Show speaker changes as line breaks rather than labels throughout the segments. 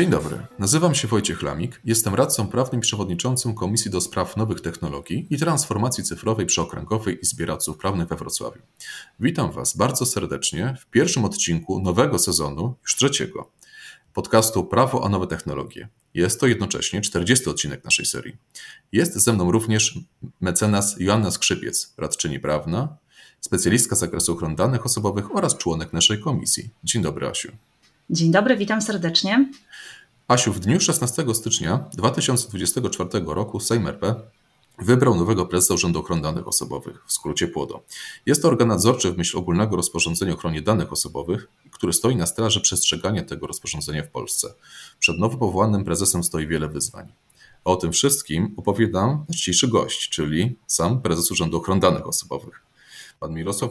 Dzień dobry, nazywam się Wojciech Lamik, jestem radcą prawnym przewodniczącym Komisji do Spraw Nowych Technologii i Transformacji Cyfrowej przy Okręgowej Izbie Radców Prawnych we Wrocławiu. Witam Was bardzo serdecznie w pierwszym odcinku nowego sezonu, już trzeciego, podcastu Prawo a Nowe Technologie. Jest to jednocześnie 40 odcinek naszej serii. Jest ze mną również mecenas Joanna Skrzypiec, radczyni prawna, specjalistka z zakresu ochrony danych osobowych oraz członek naszej komisji. Dzień dobry, Asiu.
Dzień dobry, witam serdecznie.
Asiu, w dniu 16 stycznia 2024 roku Sejm RP wybrał nowego prezesa Urzędu Ochrony Danych Osobowych, w skrócie PłoDO. Jest to organ nadzorczy w myśl ogólnego rozporządzenia o ochronie danych osobowych, który stoi na straży przestrzegania tego rozporządzenia w Polsce. Przed nowo powołanym prezesem stoi wiele wyzwań. O tym wszystkim opowiadam nasz dzisiejszy gość, czyli sam prezes Urzędu Ochrony Danych Osobowych. Pan Mirosław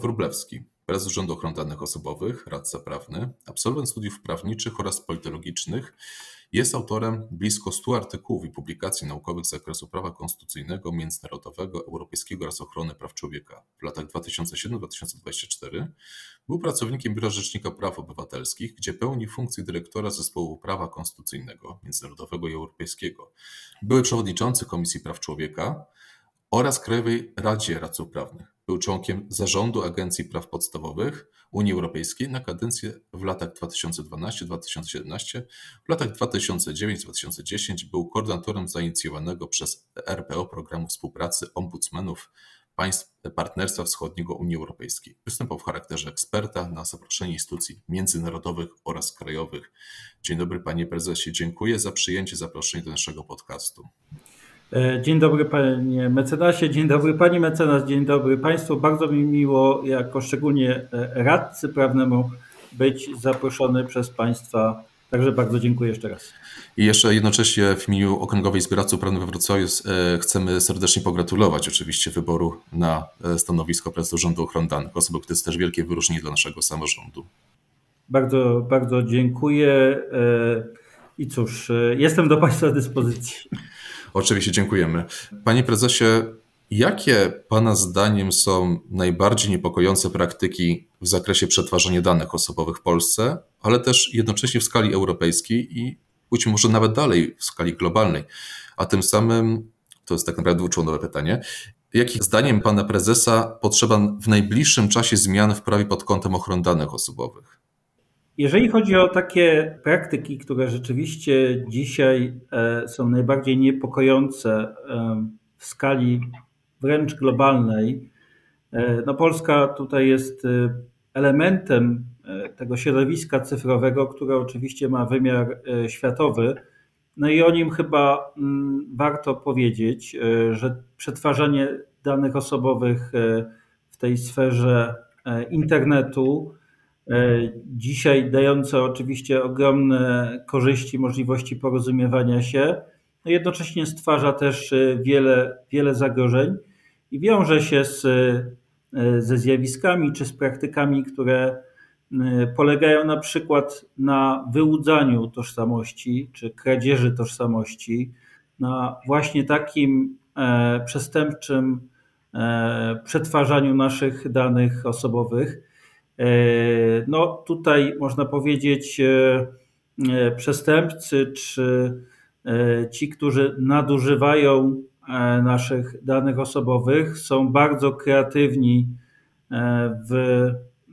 Prezes Urzędu Ochrony Danych Osobowych, radca prawny, absolwent studiów prawniczych oraz politologicznych, jest autorem blisko 100 artykułów i publikacji naukowych z zakresu prawa konstytucyjnego, międzynarodowego, europejskiego oraz ochrony praw człowieka. W latach 2007-2024 był pracownikiem Biura Rzecznika Praw Obywatelskich, gdzie pełni funkcję dyrektora zespołu prawa konstytucyjnego, międzynarodowego i europejskiego. Były przewodniczący Komisji Praw Człowieka oraz Krajowej Radzie Radców Prawnych. Był członkiem Zarządu Agencji Praw Podstawowych Unii Europejskiej na kadencję w latach 2012-2017. W latach 2009-2010 był koordynatorem zainicjowanego przez RPO programu współpracy ombudsmanów państw Partnerstwa Wschodniego Unii Europejskiej. Występował w charakterze eksperta na zaproszenie instytucji międzynarodowych oraz krajowych. Dzień dobry panie prezesie, dziękuję za przyjęcie zaproszenia do naszego podcastu.
E, dzień dobry panie mecenasie, dzień dobry pani mecenas, dzień dobry państwu. Bardzo mi miło, jako szczególnie e, radcy prawnemu, być zaproszony przez państwa. Także bardzo dziękuję jeszcze raz.
I jeszcze jednocześnie w imieniu Okręgowej Izby Radców Prawnych we Wrocławiu e, chcemy serdecznie pogratulować oczywiście wyboru na stanowisko prezesa Urzędu Ochrony Danych Osób, to jest też wielkie wyróżnienie dla naszego samorządu.
Bardzo, bardzo dziękuję i cóż, jestem do Państwa dyspozycji.
Oczywiście dziękujemy. Panie prezesie, jakie Pana zdaniem są najbardziej niepokojące praktyki w zakresie przetwarzania danych osobowych w Polsce, ale też jednocześnie w skali europejskiej i być może nawet dalej w skali globalnej? A tym samym, to jest tak naprawdę dwuczłonowe pytanie, jakich zdaniem Pana prezesa potrzeba w najbliższym czasie zmian w prawie pod kątem ochrony danych osobowych?
Jeżeli chodzi o takie praktyki, które rzeczywiście dzisiaj e, są najbardziej niepokojące e, w skali wręcz globalnej, e, no Polska tutaj jest elementem tego środowiska cyfrowego, które oczywiście ma wymiar światowy. No i o nim chyba mm, warto powiedzieć, że przetwarzanie danych osobowych w tej sferze internetu dzisiaj dające oczywiście ogromne korzyści, możliwości porozumiewania się, no jednocześnie stwarza też e, wiele, wiele zagrożeń i wiąże się z, e, ze zjawiskami czy z praktykami, które polegają na przykład na wyłudzaniu tożsamości czy kradzieży tożsamości, na właśnie takim przestępczym przetwarzaniu naszych danych osobowych. E, no tutaj można powiedzieć e, e, przestępcy czy ci, którzy nadużywają naszych danych osobowych, są bardzo kreatywni w,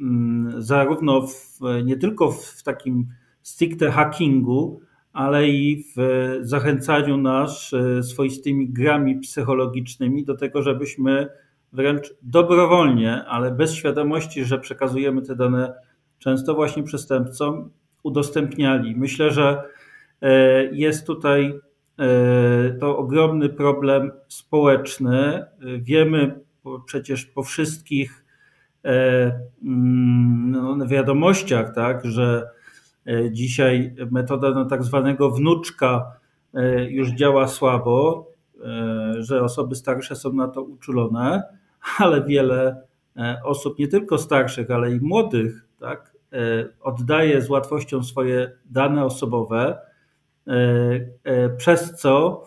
mm, zarówno w, nie tylko w takim stricte hackingu, ale i w zachęcaniu nas swoistymi grami psychologicznymi do tego, żebyśmy wręcz dobrowolnie, ale bez świadomości, że przekazujemy te dane często właśnie przestępcom, udostępniali. Myślę, że e, jest tutaj e, to ogromny problem społeczny. Wiemy przecież po wszystkich e, mm, no, wiadomościach, tak, że dzisiaj metoda no, tak zwanego wnuczka już działa słabo, że osoby starsze są na to uczulone ale wiele e, osób, nie tylko starszych, ale i młodych, tak, e, oddaje z łatwością swoje dane osobowe, e, przez co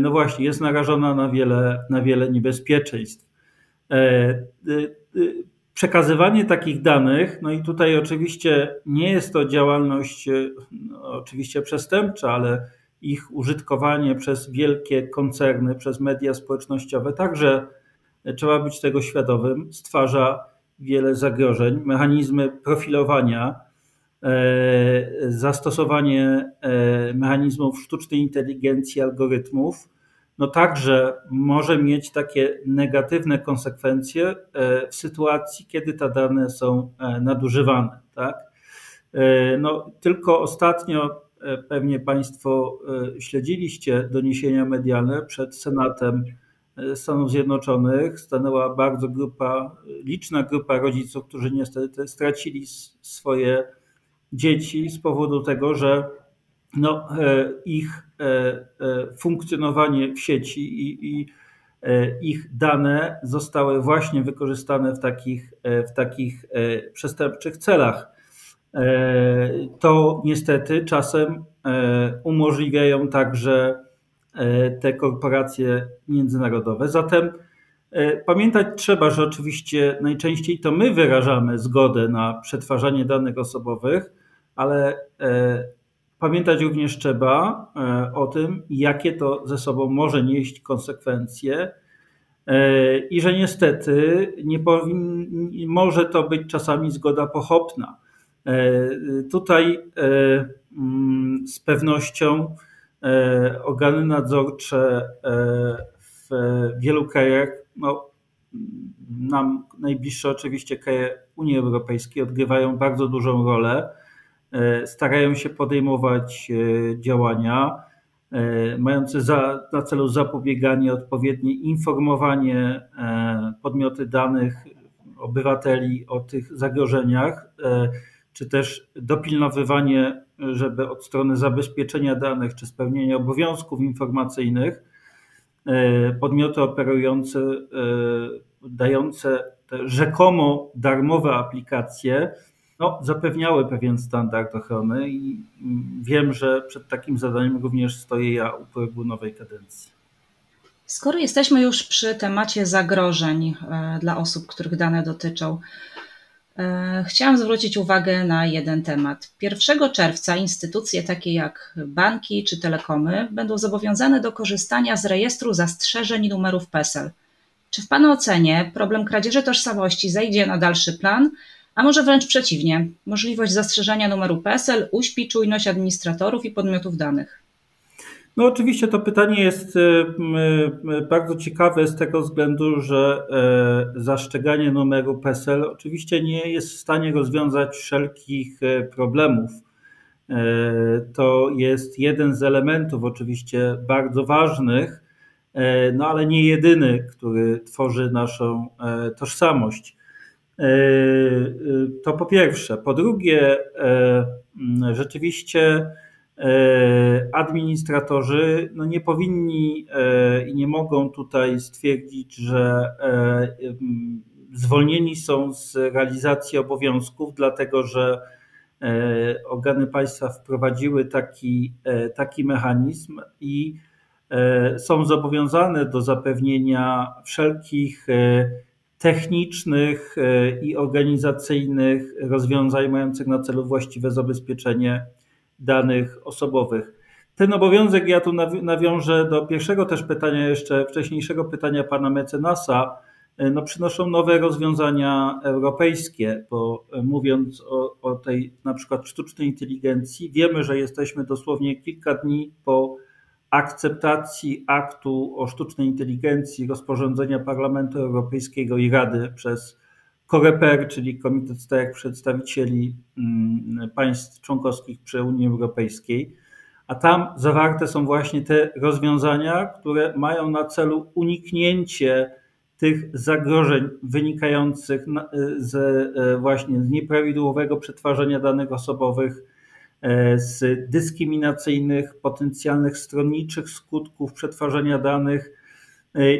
no właśnie jest narażona na wiele, na wiele niebezpieczeństw. przekazywanie takich danych, no i tutaj oczywiście nie jest to działalność no, oczywiście przestępcza, ale ich użytkowanie przez wielkie koncerny, przez media społecznościowe, także trzeba być tego świadomym, stwarza wiele zagrożeń. Mechanizmy profilowania, e, zastosowanie e, mechanizmów sztucznej inteligencji, algorytmów, no także może mieć takie negatywne konsekwencje e, w sytuacji, kiedy te dane są nadużywane. Tak? No, tylko ostatnio pewnie Państwo śledziliście doniesienia medialne przed Senatem Stanów Zjednoczonych stanęła bardzo grupa, liczna grupa rodziców, którzy niestety stracili swoje dzieci z powodu tego, że no, e, ich e, e, funkcjonowanie w sieci i, i ich dane zostały właśnie wykorzystane w takich, w takich przestępczych celach. To niestety czasem umożliwiają także E, te korporacje międzynarodowe. Zatem e, pamiętać trzeba, że oczywiście najczęściej to my wyrażamy zgodę na przetwarzanie danych osobowych, ale e, pamiętać również trzeba o tym, jakie to ze sobą może nieść konsekwencje i że niestety nie powin, może to być czasami zgoda pochopna. Tutaj mm, z pewnością E, organy nadzorcze e, w wielu krajach, no, nam najbliższe oczywiście kraje Unii Europejskiej odgrywają bardzo dużą rolę. E, starają się podejmować działania mające za, na celu zapobieganie, odpowiednie informowanie podmioty danych, obywateli o tych zagrożeniach, czy też dopilnowywanie żeby od strony zabezpieczenia danych czy spełnienia obowiązków informacyjnych e, podmioty operujące, e, dające te rzekomo darmowe aplikacje, no, zapewniały pewien standard ochrony i wiem, że przed takim zadaniem również stoję ja u progu nowej kadencji.
Skoro jesteśmy już przy temacie zagrożeń e, dla osób, których dane dotyczą, chciałam zwrócić uwagę na jeden temat. 1 czerwca instytucje takie jak banki czy telekomy będą zobowiązane do korzystania z rejestru zastrzeżeń numerów PESEL. Czy w Pana ocenie problem kradzieży tożsamości zejdzie na dalszy plan, a może wręcz przeciwnie? Możliwość zastrzeżenia numeru PESEL uśpi czujność administratorów i podmiotów danych.
No oczywiście to pytanie jest e, e, bardzo ciekawe z tego względu, że e, zaszczeganie numeru PESEL oczywiście nie jest w stanie rozwiązać wszelkich problemów. To jest jeden z elementów oczywiście bardzo ważnych, no ale nie jedyny, który tworzy naszą tożsamość. To po pierwsze. Po drugie, rzeczywiście E, administratorzy no nie powinni e, i nie mogą tutaj stwierdzić, że e, zwolnieni są z realizacji obowiązków, dlatego że organy państwa wprowadziły taki, taki mechanizm i są zobowiązane do zapewnienia wszelkich technicznych i organizacyjnych rozwiązań mających na celu właściwe zabezpieczenie danych osobowych. Ten obowiązek ja tu nawiążę do pierwszego też pytania, jeszcze wcześniejszego pytania pana mecenasa. E, no, przynoszą nowe rozwiązania europejskie, bo e, mówiąc o, o tej na przykład sztucznej inteligencji, wiemy, że jesteśmy dosłownie kilka dni po akceptacji aktu o sztucznej inteligencji rozporządzenia Parlamentu Europejskiego i Rady przez Koreper, czyli Komitet Stałych Przedstawicieli mm, Państw Członkowskich przy Unii Europejskiej, a tam zawarte są właśnie te rozwiązania, które mają na celu uniknięcie tych zagrożeń wynikających z e, właśnie z nieprawidłowego przetwarzania danych osobowych, e, z dyskryminacyjnych, potencjalnych stronniczych skutków przetwarzania danych, E,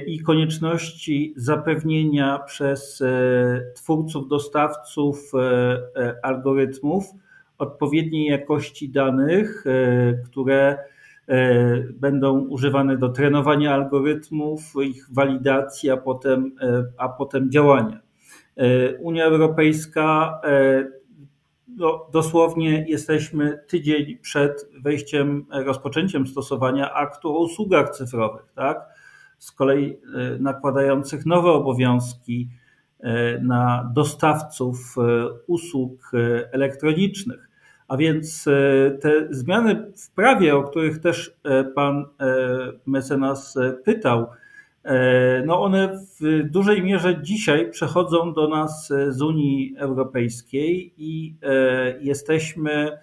i konieczności zapewnienia przez e, twórców, dostawców e, algorytmów odpowiedniej jakości danych, które będą używane do trenowania algorytmów, ich walidacji, a potem, a potem działania. Unia Europejska no, dosłownie jesteśmy tydzień przed wejściem, rozpoczęciem stosowania aktu o usługach cyfrowych, tak? Z kolei nakładających nowe obowiązki na dostawców usług elektronicznych. A więc e, te zmiany w prawie, o których też e, pan e, mecenas pytał, no one w dużej mierze dzisiaj przechodzą do nas z Unii Europejskiej i jesteśmy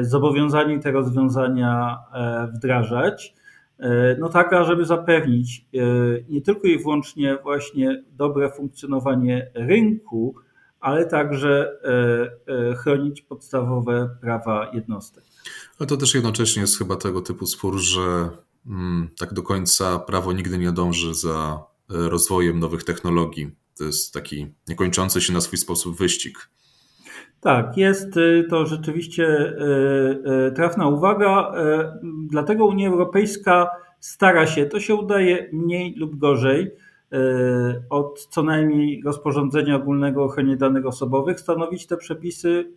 zobowiązani te rozwiązania wdrażać. No tak, żeby zapewnić nie tylko i wyłącznie właśnie dobre funkcjonowanie rynku, ale także e, e, chronić podstawowe prawa jednostek.
Ale to też jednocześnie jest chyba tego typu spór, że mm, tak do końca prawo nigdy nie dąży za e, rozwojem nowych technologii. To jest taki niekończący się na swój sposób wyścig.
Tak, jest to rzeczywiście trafna uwaga. Dlatego Unia Europejska stara się, to się udaje mniej lub gorzej, od co najmniej rozporządzenia ogólnego o ochronie danych osobowych stanowić te przepisy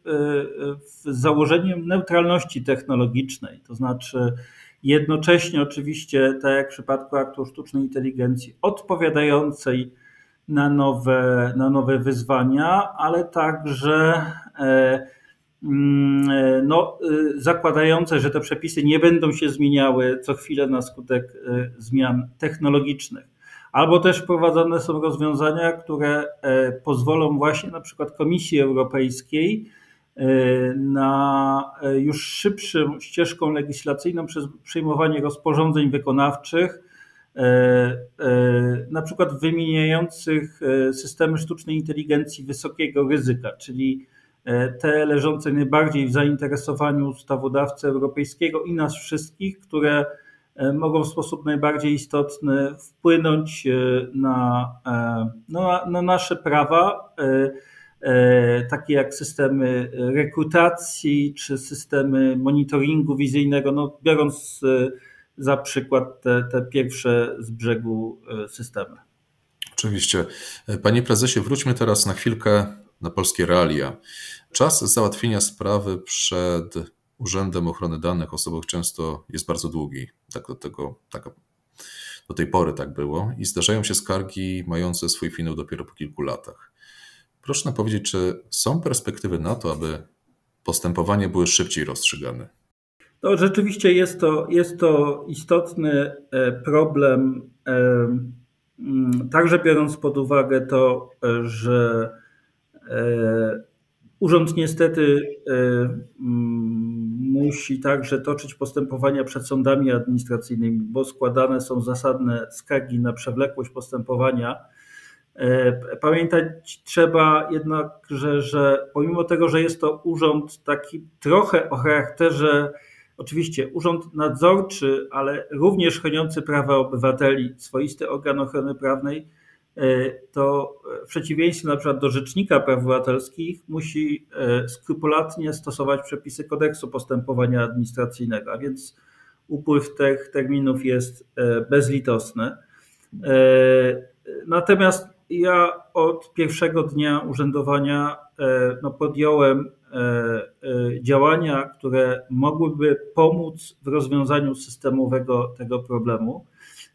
z założeniem neutralności technologicznej, to znaczy jednocześnie oczywiście, tak jak w przypadku aktu sztucznej inteligencji, odpowiadającej na nowe, na nowe wyzwania, ale także e, mm, no, zakładające, że te przepisy nie będą się zmieniały co chwilę na skutek zmian technologicznych. Albo też wprowadzone są rozwiązania, które e, pozwolą właśnie na przykład Komisji Europejskiej e, na e, już szybszą ścieżką legislacyjną przez przyjmowanie rozporządzeń wykonawczych, na przykład wymieniających systemy sztucznej inteligencji wysokiego ryzyka, czyli te leżące najbardziej w zainteresowaniu ustawodawcy europejskiego i nas wszystkich, które E, mogą w sposób najbardziej istotny wpłynąć e, na, e, no, na nasze prawa, takie jak systemy rekrutacji czy systemy monitoringu wizyjnego, no, biorąc za przykład te, te pierwsze z brzegu systemy.
Oczywiście. Panie prezesie, wróćmy teraz na chwilkę na polskie realia. Czas załatwienia sprawy przed Urzędem Ochrony Danych Osobowych często jest bardzo długi. Tak do, tego, tak, do tej pory tak było i zdarzają się skargi mające swój finał dopiero po kilku latach. Proszę nam powiedzieć, czy są perspektywy na to, aby postępowania były szybciej rozstrzygane?
No, rzeczywiście jest to, jest to istotny e, problem, e, mm, także biorąc pod uwagę to, e, że urząd niestety mm, musi także toczyć postępowania przed sądami administracyjnymi, bo składane są zasadne skargi na przewlekłość postępowania. Pamiętać trzeba jednakże, że pomimo tego, że jest to urząd taki trochę o charakterze, oczywiście urząd nadzorczy, ale również chroniący prawa obywateli, swoisty organ ochrony prawnej, E, to w przeciwieństwie na przykład do Rzecznika Praw Obywatelskich musi e, skrupulatnie stosować przepisy kodeksu postępowania administracyjnego, a więc upływ tych terminów jest e, bezlitosny. Natomiast ja od pierwszego dnia urzędowania no, podjąłem działania, które mogłyby pomóc w rozwiązaniu systemowego tego problemu.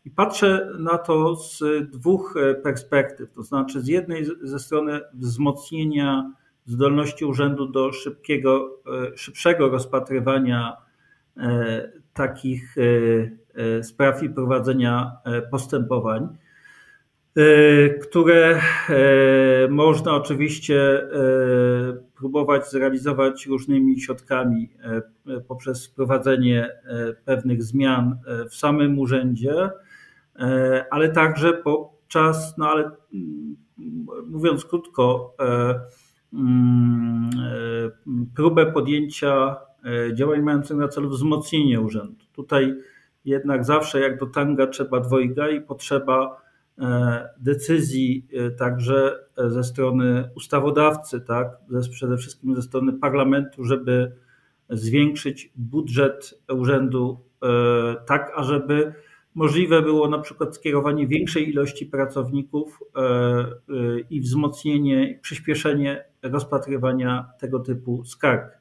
I patrzę na to z dwóch e, perspektyw. To znaczy, z jednej ze strony wzmocnienia zdolności urzędu do szybkiego, e, szybszego rozpatrywania e, takich spraw i prowadzenia postępowań, które można oczywiście próbować zrealizować różnymi środkami poprzez wprowadzenie pewnych zmian w samym urzędzie E, ale także podczas, no ale mm, mówiąc krótko, e, mm, e, próbę podjęcia działań mających na celu wzmocnienie urzędu. Tutaj jednak zawsze jak do tanga trzeba dwojga i potrzeba decyzji także ze strony ustawodawcy, tak, przede wszystkim ze strony parlamentu, żeby zwiększyć budżet urzędu tak, ażeby możliwe było na przykład skierowanie większej ilości pracowników i wzmocnienie, przyspieszenie rozpatrywania tego typu skarg.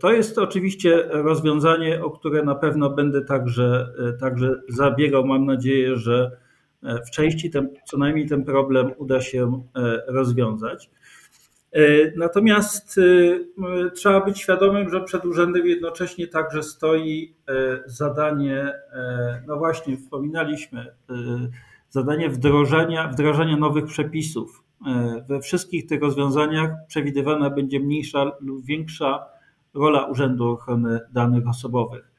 To jest oczywiście rozwiązanie, o które na pewno będę także, także zabiegał. Mam nadzieję, że w części ten, co najmniej ten problem uda się rozwiązać. Natomiast trzeba być świadomym, że przed urzędem jednocześnie także stoi zadanie, no właśnie wspominaliśmy, zadanie wdrożenia, wdrażania nowych przepisów E, we wszystkich tych rozwiązaniach przewidywana będzie mniejsza lub większa rola Urzędu Ochrony Danych Osobowych.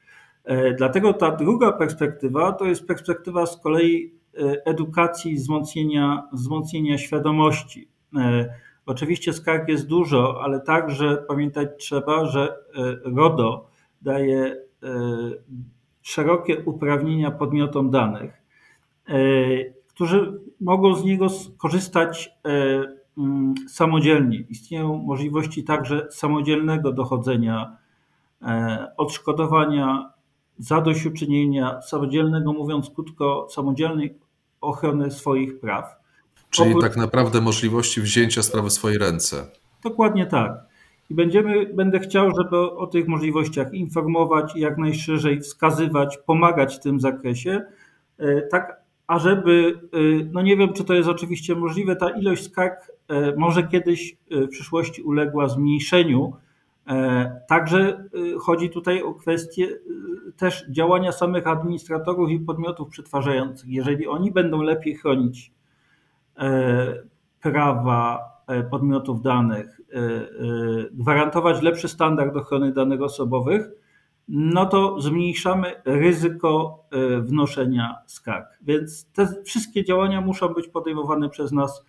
E, dlatego ta druga perspektywa to jest perspektywa z kolei e, edukacji, wzmocnienia, wzmocnienia świadomości. Oczywiście skarg jest dużo, ale także pamiętać trzeba, że RODO daje szerokie uprawnienia podmiotom danych którzy mogą z niego skorzystać e, mm, samodzielnie. Istnieją możliwości także samodzielnego dochodzenia e, odszkodowania, zadośćuczynienia, samodzielnego, mówiąc krótko, samodzielnej ochrony swoich praw.
Czyli Oprócz... tak naprawdę możliwości wzięcia sprawy w swoje ręce.
Dokładnie tak. I będziemy, będę chciał, żeby o tych możliwościach informować jak najszerzej wskazywać, pomagać w tym zakresie, e, tak ażeby, y, no nie wiem, czy to jest oczywiście możliwe, ta ilość skarg y, może kiedyś w przyszłości uległa zmniejszeniu. E, także chodzi tutaj o kwestię też działania samych administratorów i podmiotów przetwarzających. Jeżeli oni będą lepiej chronić e, prawa e, podmiotów danych, gwarantować lepszy standard ochrony danych osobowych, no to zmniejszamy ryzyko e, wnoszenia skarg. Więc te wszystkie działania muszą być podejmowane przez nas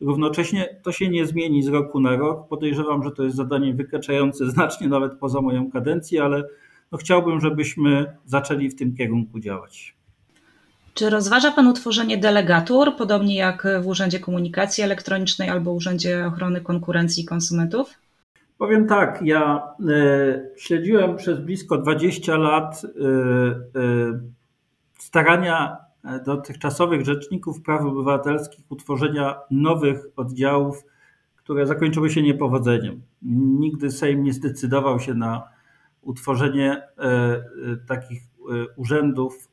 równocześnie. To się nie zmieni z roku na rok. Podejrzewam, że to jest zadanie wykraczające znacznie nawet poza moją kadencję, ale no chciałbym, żebyśmy zaczęli w tym kierunku działać.
Czy rozważa Pan utworzenie delegatur, podobnie jak w Urzędzie Komunikacji Elektronicznej albo Urzędzie Ochrony Konkurencji i Konsumentów?
Powiem tak, ja e, śledziłem przez blisko 20 lat e, e, starania dotychczasowych rzeczników praw obywatelskich utworzenia nowych oddziałów, które zakończyły się niepowodzeniem. Nigdy Sejm nie zdecydował się na utworzenie takich urzędów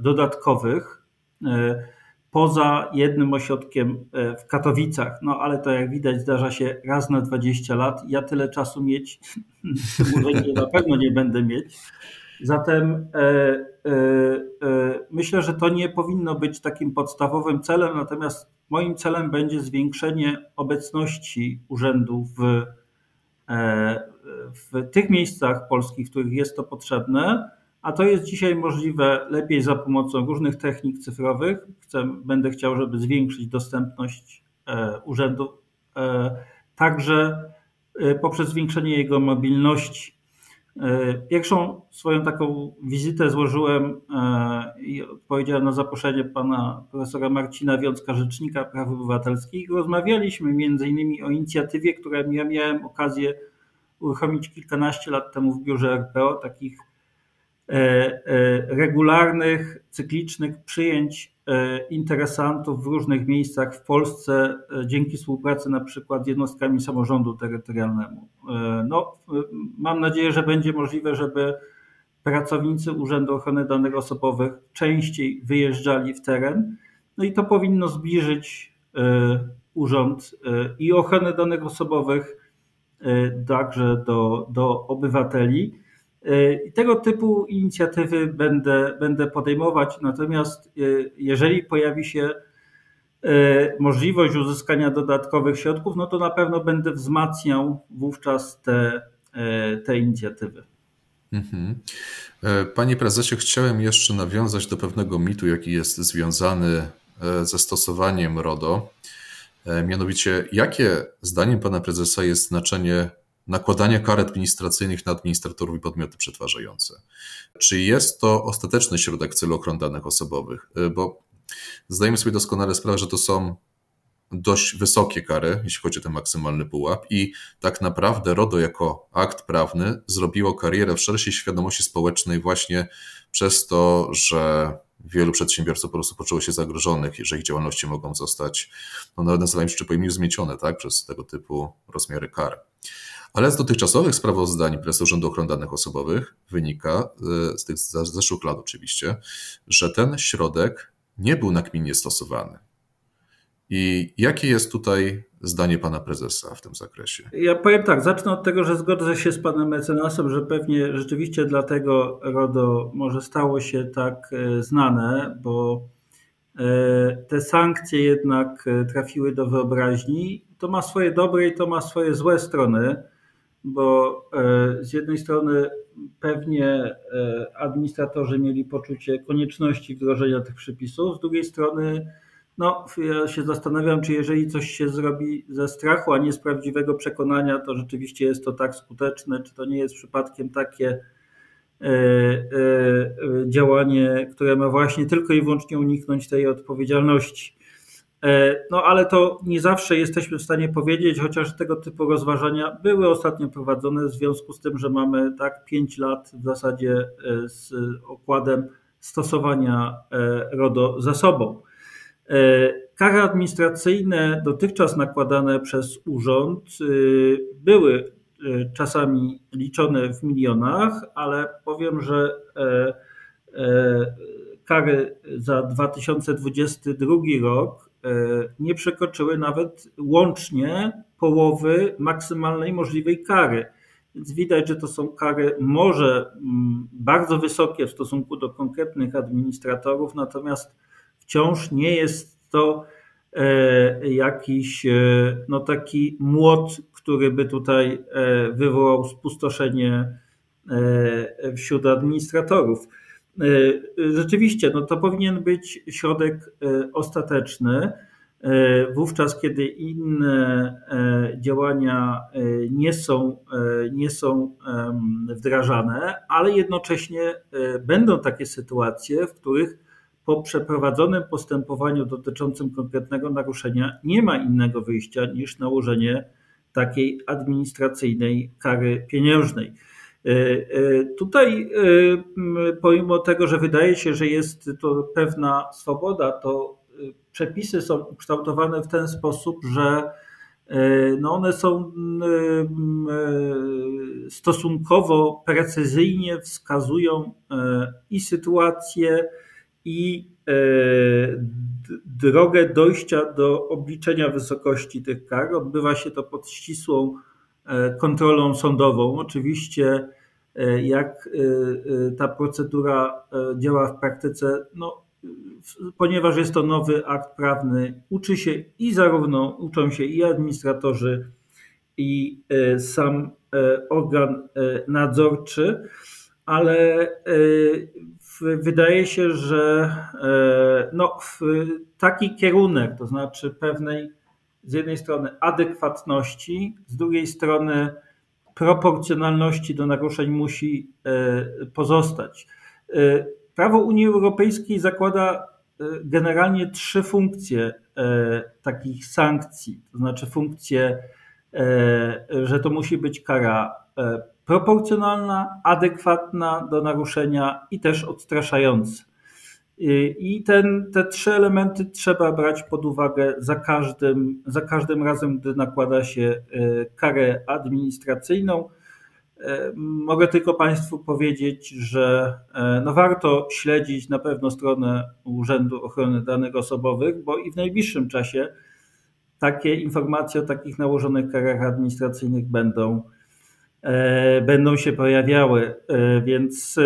dodatkowych poza jednym ośrodkiem e, w Katowicach. No ale to jak widać zdarza się raz na 20 lat. Ja tyle czasu mieć na pewno nie będę mieć. Zatem e, e, e, myślę, że to nie powinno być takim podstawowym celem, natomiast moim celem będzie zwiększenie obecności urzędu w, e, w tych miejscach polskich, w których jest to potrzebne a to jest dzisiaj możliwe lepiej za pomocą różnych technik cyfrowych. Chcę, będę chciał, żeby zwiększyć dostępność e, urzędu, e, także e, poprzez zwiększenie jego mobilności. Pierwszą swoją taką wizytę złożyłem i odpowiedziałem na zaproszenie pana profesora Marcina Wiązka, Rzecznika Praw Obywatelskich. Rozmawialiśmy między innymi o inicjatywie, którą ja miałem okazję uruchomić kilkanaście lat temu w biurze RPO, takich E, e, regularnych, cyklicznych przyjęć e, interesantów w różnych miejscach w Polsce dzięki współpracy na przykład z jednostkami samorządu terytorialnemu. No, mam nadzieję, że będzie możliwe, żeby pracownicy Urzędu Ochrony Danych Osobowych częściej wyjeżdżali w teren. No i to powinno zbliżyć urząd i ochronę danych osobowych także do, do obywateli. I tego typu inicjatywy będę, będę podejmować. Natomiast e, jeżeli pojawi się e, możliwość uzyskania dodatkowych środków, no to na pewno będę wzmacniał wówczas te, e, te inicjatywy. Mhm.
Panie prezesie, chciałem jeszcze nawiązać do pewnego mitu, jaki jest związany ze stosowaniem RODO. Mianowicie, jakie zdaniem pana prezesa jest znaczenie nakładania kar administracyjnych na administratorów i podmioty przetwarzające. Czy jest to ostateczny środek celu ochrony danych osobowych? Y, bo zdajemy sobie doskonale sprawę, że to są dość wysokie kary, jeśli chodzi o ten maksymalny pułap, i tak naprawdę RODO jako akt prawny zrobiło karierę w szerszej świadomości społecznej właśnie przez to, że wielu przedsiębiorców po prostu poczuło się zagrożonych, że ich działalności mogą zostać, no nawet nazywając imieniu, zmiecione tak, przez tego typu rozmiary kar. Ale z dotychczasowych sprawozdań Prezesa Urzędu Ochrony Danych Osobowych wynika, e, z tych zeszłych lat oczywiście, że ten środek nie był nakminnie stosowany. I jakie jest tutaj zdanie pana prezesa w tym zakresie?
Ja powiem tak, zacznę od tego, że zgodzę się z panem mecenasem, że pewnie rzeczywiście dlatego RODO może stało się tak e, znane, bo e, te sankcje jednak trafiły do wyobraźni. To ma swoje dobre i to ma swoje złe strony bo e, z jednej strony pewnie e, administratorzy mieli poczucie konieczności wdrożenia tych przepisów, z drugiej strony no, ja się zastanawiam, czy jeżeli coś się zrobi ze strachu, a nie z prawdziwego przekonania, to rzeczywiście jest to tak skuteczne, czy to nie jest przypadkiem takie e, działanie, które ma właśnie tylko i wyłącznie uniknąć tej odpowiedzialności. E, no ale to nie zawsze jesteśmy w stanie powiedzieć, chociaż tego typu rozważania były ostatnio prowadzone w związku z tym, że mamy tak 5 lat w zasadzie e, z okładem stosowania e, RODO za sobą. Kary administracyjne dotychczas nakładane przez urząd były czasami liczone w milionach, ale powiem, że kary za 2022 rok E, nie przekroczyły nawet łącznie połowy maksymalnej możliwej kary. Więc widać, że to są kary może mm, bardzo wysokie w stosunku do konkretnych administratorów, natomiast wciąż nie jest to e, jakiś e, no taki młot, który by tutaj wywołał spustoszenie wśród administratorów. E, rzeczywiście, no to powinien być środek e, ostateczny. E, wówczas, kiedy inne działania nie są, nie są wdrażane, ale jednocześnie będą takie sytuacje, w których po przeprowadzonym postępowaniu dotyczącym konkretnego naruszenia nie ma innego wyjścia niż nałożenie takiej administracyjnej kary pieniężnej. E, e, tutaj, e, pomimo tego, że wydaje się, że jest to pewna swoboda, to przepisy są ukształtowane w ten sposób, że no one są stosunkowo precyzyjnie wskazują i sytuację, i drogę dojścia do obliczenia wysokości tych kar. Odbywa się to pod ścisłą E, kontrolą sądową. Oczywiście, e, jak e, ta procedura działa w praktyce, no, ponieważ jest to nowy akt prawny, uczy się i zarówno uczą się i administratorzy, i sam organ nadzorczy, ale wydaje się, że no, taki kierunek, to znaczy pewnej z jednej strony adekwatności, z drugiej strony proporcjonalności do naruszeń musi e, pozostać. E, prawo Unii Europejskiej zakłada e, generalnie trzy funkcje takich sankcji, to znaczy funkcję, że to musi być kara proporcjonalna, adekwatna do naruszenia i też odstraszająca. I ten, te trzy elementy trzeba brać pod uwagę za każdym, za każdym razem, gdy nakłada się e, karę administracyjną. E, mogę tylko Państwu powiedzieć, że e, no warto śledzić na pewno stronę Urzędu Ochrony Danych Osobowych, bo i w najbliższym czasie takie informacje o takich nałożonych karach administracyjnych będą, będą się pojawiały. Więc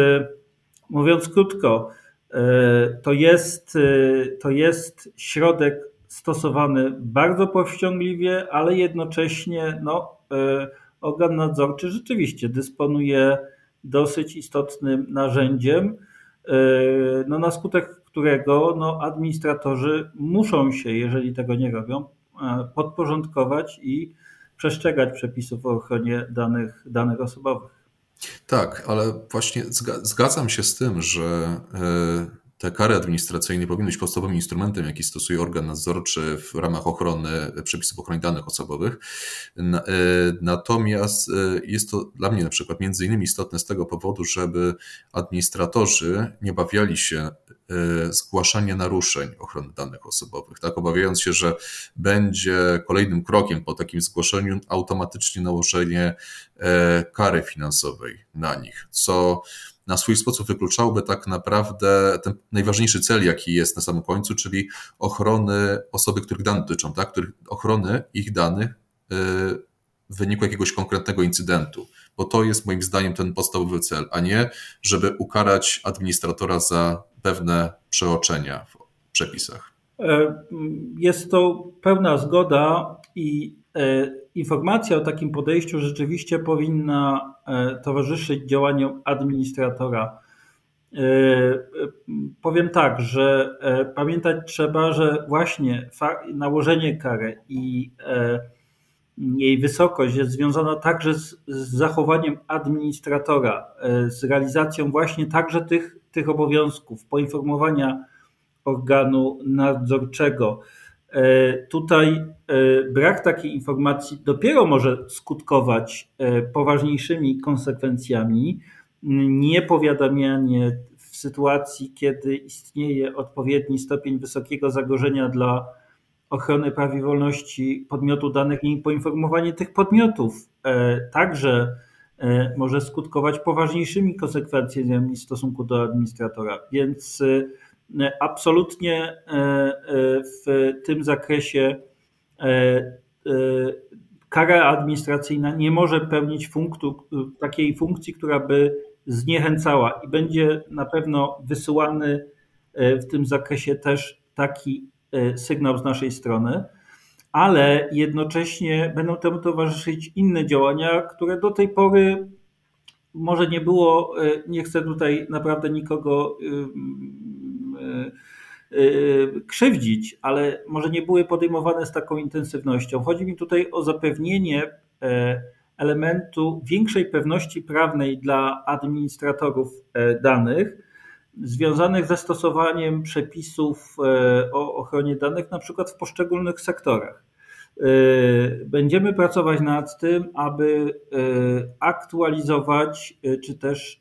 mówiąc krótko, E, to jest, e, to jest środek stosowany bardzo powściągliwie, ale jednocześnie no, e, organ nadzorczy rzeczywiście dysponuje dosyć istotnym narzędziem, no, na skutek którego no, administratorzy muszą się, jeżeli tego nie robią, podporządkować i przestrzegać przepisów o ochronie danych, danych osobowych.
Tak, ale właśnie zgadzam się z tym, że e, te kary administracyjne powinny być podstawowym instrumentem, jaki stosuje organ nadzorczy w ramach ochrony przepisów ochrony danych osobowych. E, natomiast e, jest to dla mnie na przykład między innymi istotne z tego powodu, żeby administratorzy nie bawiali się zgłaszanie naruszeń ochrony danych osobowych, tak? Obawiając się, że będzie kolejnym krokiem po takim zgłoszeniu automatycznie nałożenie kary finansowej na nich, co na swój sposób wykluczałoby tak naprawdę ten najważniejszy cel, jaki jest na samym końcu, czyli ochrony osoby, których dane dotyczą, tak? Których, ochrony ich danych w wyniku jakiegoś konkretnego incydentu, bo to jest moim zdaniem ten podstawowy cel, a nie żeby ukarać administratora za pewne przeoczenia w przepisach.
E, jest to pełna zgoda i e, informacja o takim podejściu rzeczywiście powinna e, towarzyszyć działaniom administratora. Powiem tak, że pamiętać trzeba, że właśnie nałożenie kary i jej wysokość jest związana także z, z, zachowaniem administratora, e, z realizacją właśnie także tych, tych obowiązków poinformowania organu nadzorczego. E, tutaj e, brak takiej informacji dopiero może skutkować poważniejszymi konsekwencjami. Niepowiadamianie w sytuacji, kiedy istnieje odpowiedni stopień wysokiego zagrożenia dla ochrony praw i wolności podmiotu danych i poinformowanie tych podmiotów e, także e, może skutkować poważniejszymi konsekwencjami w stosunku do administratora. Więc e, absolutnie w tym zakresie kara administracyjna nie może pełnić funktu, takiej funkcji, która by zniechęcała i będzie na pewno wysyłany w tym zakresie też taki sygnał z naszej strony, ale jednocześnie będą temu towarzyszyć inne działania, które do tej pory może nie było, nie chcę tutaj naprawdę nikogo krzywdzić, ale może nie były podejmowane z taką intensywnością. Chodzi mi tutaj o zapewnienie elementu większej pewności prawnej dla administratorów danych, związanych ze stosowaniem przepisów e, o ochronie danych, na przykład w poszczególnych sektorach. E, będziemy pracować nad tym, aby e, aktualizować czy też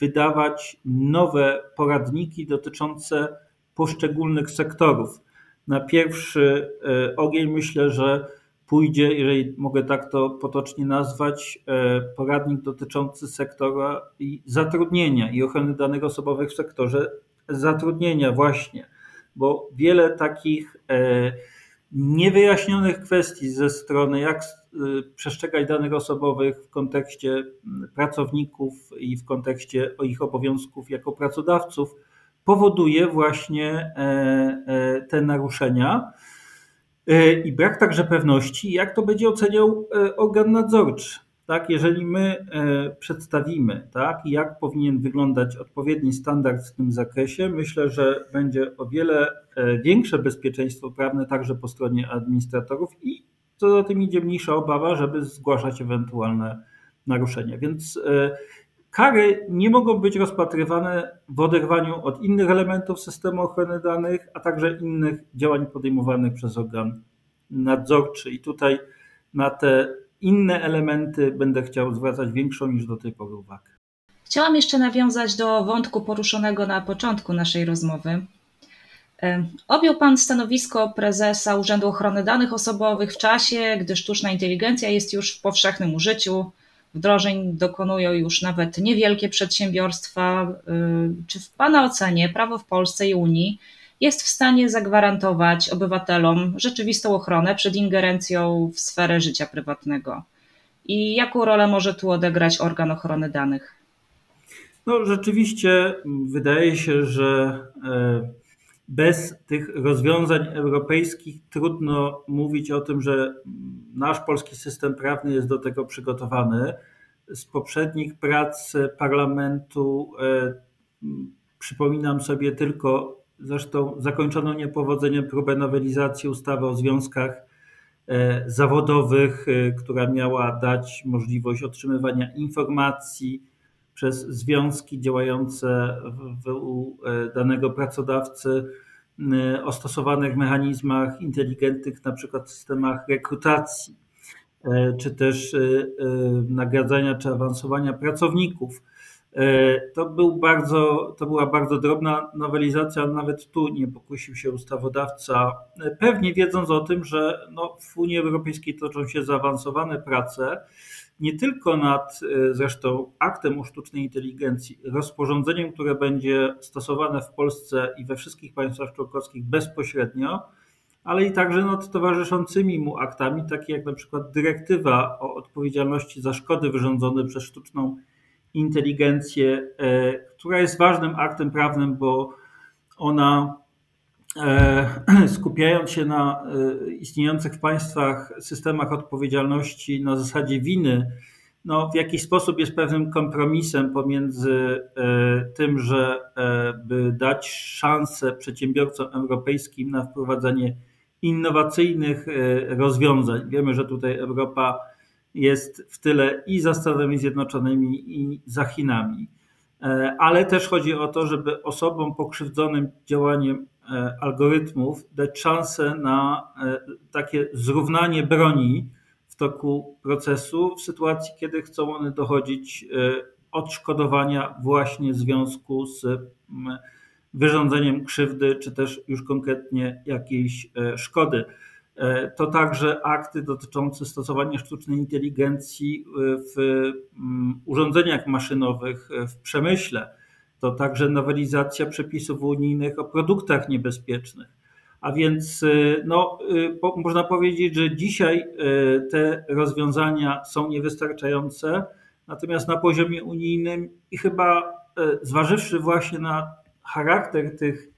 wydawać nowe poradniki dotyczące poszczególnych sektorów. Na pierwszy ogień myślę, że pójdzie, jeżeli mogę tak to potocznie nazwać, e, poradnik dotyczący sektora i zatrudnienia i ochrony danych osobowych w sektorze zatrudnienia właśnie, bo wiele takich e, niewyjaśnionych kwestii ze strony jak e, przestrzegać danych osobowych w kontekście pracowników i w kontekście ich obowiązków jako pracodawców powoduje właśnie te naruszenia. E, i brak także pewności, jak to będzie oceniał e, organ nadzorczy. Tak, jeżeli my e, przedstawimy, tak, jak powinien wyglądać odpowiedni standard w tym zakresie, myślę, że będzie o wiele większe bezpieczeństwo prawne także po stronie administratorów i co za tym idzie mniejsza obawa, żeby zgłaszać ewentualne naruszenia. Więc Kary nie mogą być rozpatrywane w oderwaniu od innych elementów systemu ochrony danych, a także innych działań podejmowanych przez organ nadzorczy. I tutaj na te inne elementy będę chciał zwracać większą niż do tej pory uwagę.
Chciałam jeszcze nawiązać do wątku poruszonego na początku naszej rozmowy. Objął Pan stanowisko prezesa Urzędu Ochrony Danych Osobowych w czasie, gdy sztuczna inteligencja jest już w powszechnym użyciu, wdrożeń dokonują już nawet niewielkie przedsiębiorstwa. Y, czy w Pana ocenie prawo w Polsce i Unii jest w stanie zagwarantować obywatelom rzeczywistą ochronę przed ingerencją w sferę życia prywatnego? I jaką rolę może tu odegrać organ ochrony danych?
No, rzeczywiście wydaje się, że e, bez tych rozwiązań europejskich trudno mówić o tym, że nasz polski system prawny jest do tego przygotowany. Z poprzednich prac parlamentu e, przypominam sobie tylko zresztą zakończoną niepowodzeniem próbę nowelizacji ustawy o związkach e, zawodowych, e, która miała dać możliwość otrzymywania informacji przez związki działające u danego pracodawcy o stosowanych mechanizmach inteligentnych, na przykład systemach rekrutacji, e, czy też e, e, nagradzania czy awansowania pracowników. To, był bardzo, to była bardzo drobna nowelizacja, nawet tu nie pokusił się ustawodawca, pewnie wiedząc o tym, że no, w Unii Europejskiej toczą się zaawansowane prace, nie tylko nad zresztą aktem o sztucznej inteligencji, rozporządzeniem, które będzie stosowane w Polsce i we wszystkich państwach członkowskich bezpośrednio, ale i także nad towarzyszącymi mu aktami, takie jak na przykład dyrektywa o odpowiedzialności za szkody wyrządzone przez sztuczną inteligencję, e, która jest ważnym aktem prawnym, bo ona e, skupiając się na e, istniejących w państwach systemach odpowiedzialności na zasadzie winy, no, w jakiś sposób jest pewnym kompromisem pomiędzy tym, że by dać szansę przedsiębiorcom europejskim na wprowadzenie innowacyjnych rozwiązań. Wiemy, że tutaj Europa jest w tyle i za Stanami Zjednoczonymi, i za Chinami. E, ale też chodzi o to, żeby osobom pokrzywdzonym działaniem e, algorytmów dać szansę na e, takie zrównanie broni w toku procesu, w sytuacji, kiedy chcą one dochodzić odszkodowania właśnie w związku z wyrządzeniem krzywdy, czy też już konkretnie jakiejś szkody. E, to także akty dotyczące stosowania sztucznej inteligencji e, w mm, urządzeniach maszynowych e, w przemyśle. To także nowelizacja przepisów unijnych o produktach niebezpiecznych. A więc no, można powiedzieć, że dzisiaj te rozwiązania są niewystarczające, natomiast na poziomie unijnym i chyba zważywszy właśnie na charakter tych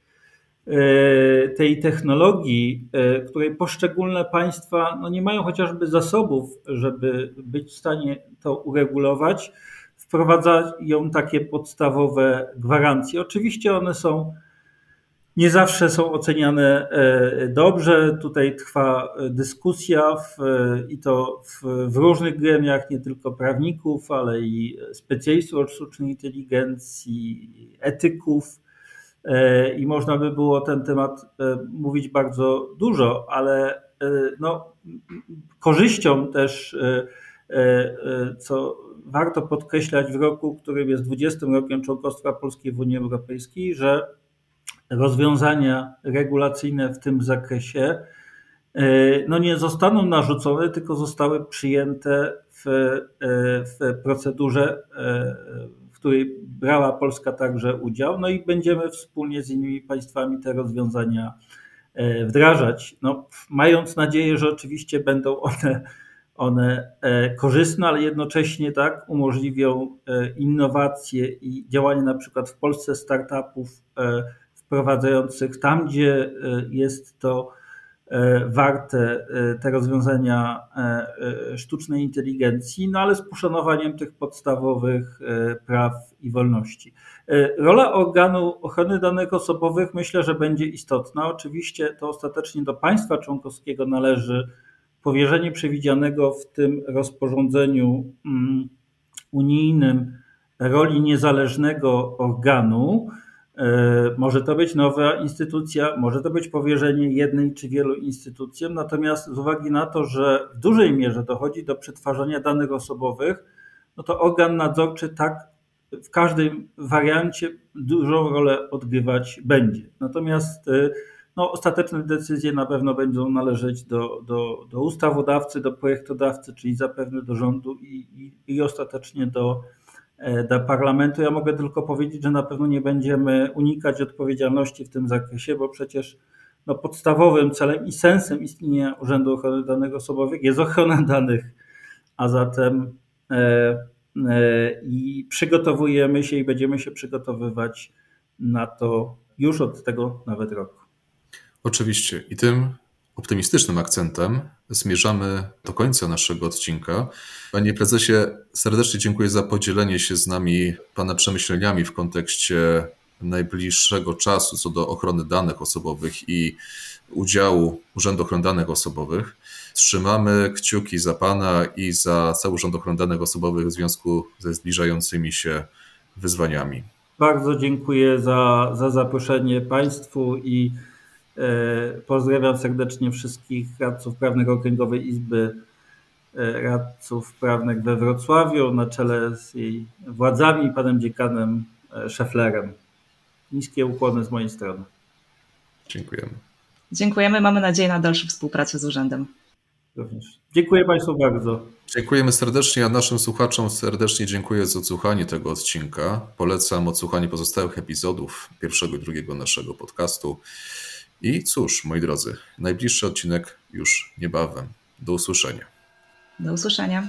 tej technologii, e, której poszczególne państwa no nie mają chociażby zasobów, żeby być w stanie to uregulować, wprowadzają takie podstawowe gwarancje. Oczywiście one są nie zawsze są oceniane e, dobrze. Tutaj trwa dyskusja w, i to w, w, różnych gremiach, nie tylko prawników, ale i specjalistów od sztucznej inteligencji, etyków. E, i można by było ten temat e, mówić bardzo dużo, ale e, no, korzyścią też, co warto podkreślać w roku, którym jest 20 rokiem członkostwa Polski w Unii Europejskiej, że rozwiązania regulacyjne w tym zakresie no nie zostaną narzucone, tylko zostały przyjęte w, w procedurze której brała Polska także udział, no i będziemy wspólnie z innymi państwami te rozwiązania e, wdrażać, no, mając nadzieję, że oczywiście będą one, one e, korzystne, ale jednocześnie tak umożliwią e, innowacje i działanie na przykład w Polsce startupów wprowadzających tam, gdzie jest to warte e, te rozwiązania e, sztucznej inteligencji, no ale z poszanowaniem tych podstawowych praw i wolności. Rola organu ochrony danych osobowych myślę, że będzie istotna. Oczywiście to ostatecznie do państwa członkowskiego należy powierzenie przewidzianego w tym rozporządzeniu mm, unijnym roli niezależnego organu, E, może to być nowa instytucja, może to być powierzenie jednej czy wielu instytucjom, natomiast z uwagi na to, że w dużej mierze dochodzi do przetwarzania danych osobowych, no to organ nadzorczy tak w każdym wariancie dużą rolę odgrywać będzie. Natomiast e, no, ostateczne decyzje na pewno będą należeć do, do, do ustawodawcy, do projektodawcy, czyli zapewne do rządu i, i, i ostatecznie do E, do parlamentu. Ja mogę tylko powiedzieć, że na pewno nie będziemy unikać odpowiedzialności w tym zakresie, bo przecież no, podstawowym celem i sensem istnienia Urzędu Ochrony Danych Osobowych jest ochrona danych, a zatem e, e, i przygotowujemy się i będziemy się przygotowywać na to już od tego nawet roku.
Oczywiście i tym optymistycznym akcentem zmierzamy do końca naszego odcinka. Panie prezesie, serdecznie dziękuję za podzielenie się z nami Pana przemyśleniami w kontekście najbliższego czasu co do ochrony danych osobowych i udziału Urzędu Ochrony Danych Osobowych. Trzymamy kciuki za Pana i za cały Urząd Ochrony Danych Osobowych w związku ze zbliżającymi się wyzwaniami.
Bardzo dziękuję za, za zaproszenie Państwu i pozdrawiam serdecznie wszystkich radców prawnych Okręgowej Izby e, radców prawnych we Wrocławiu na czele z jej władzami, panem dziekanem e, Szeflerem. Niskie ukłony z mojej strony.
Dziękujemy.
Dziękujemy. Mamy nadzieję na dalszą współpracę z urzędem.
Również. Dziękuję Państwu bardzo.
Dziękujemy serdecznie, a naszym słuchaczom serdecznie dziękuję za odsłuchanie tego odcinka. Polecam odsłuchanie pozostałych epizodów pierwszego i drugiego naszego podcastu. I cóż, moi drodzy, najbliższy odcinek już niebawem. Do usłyszenia.
Do usłyszenia.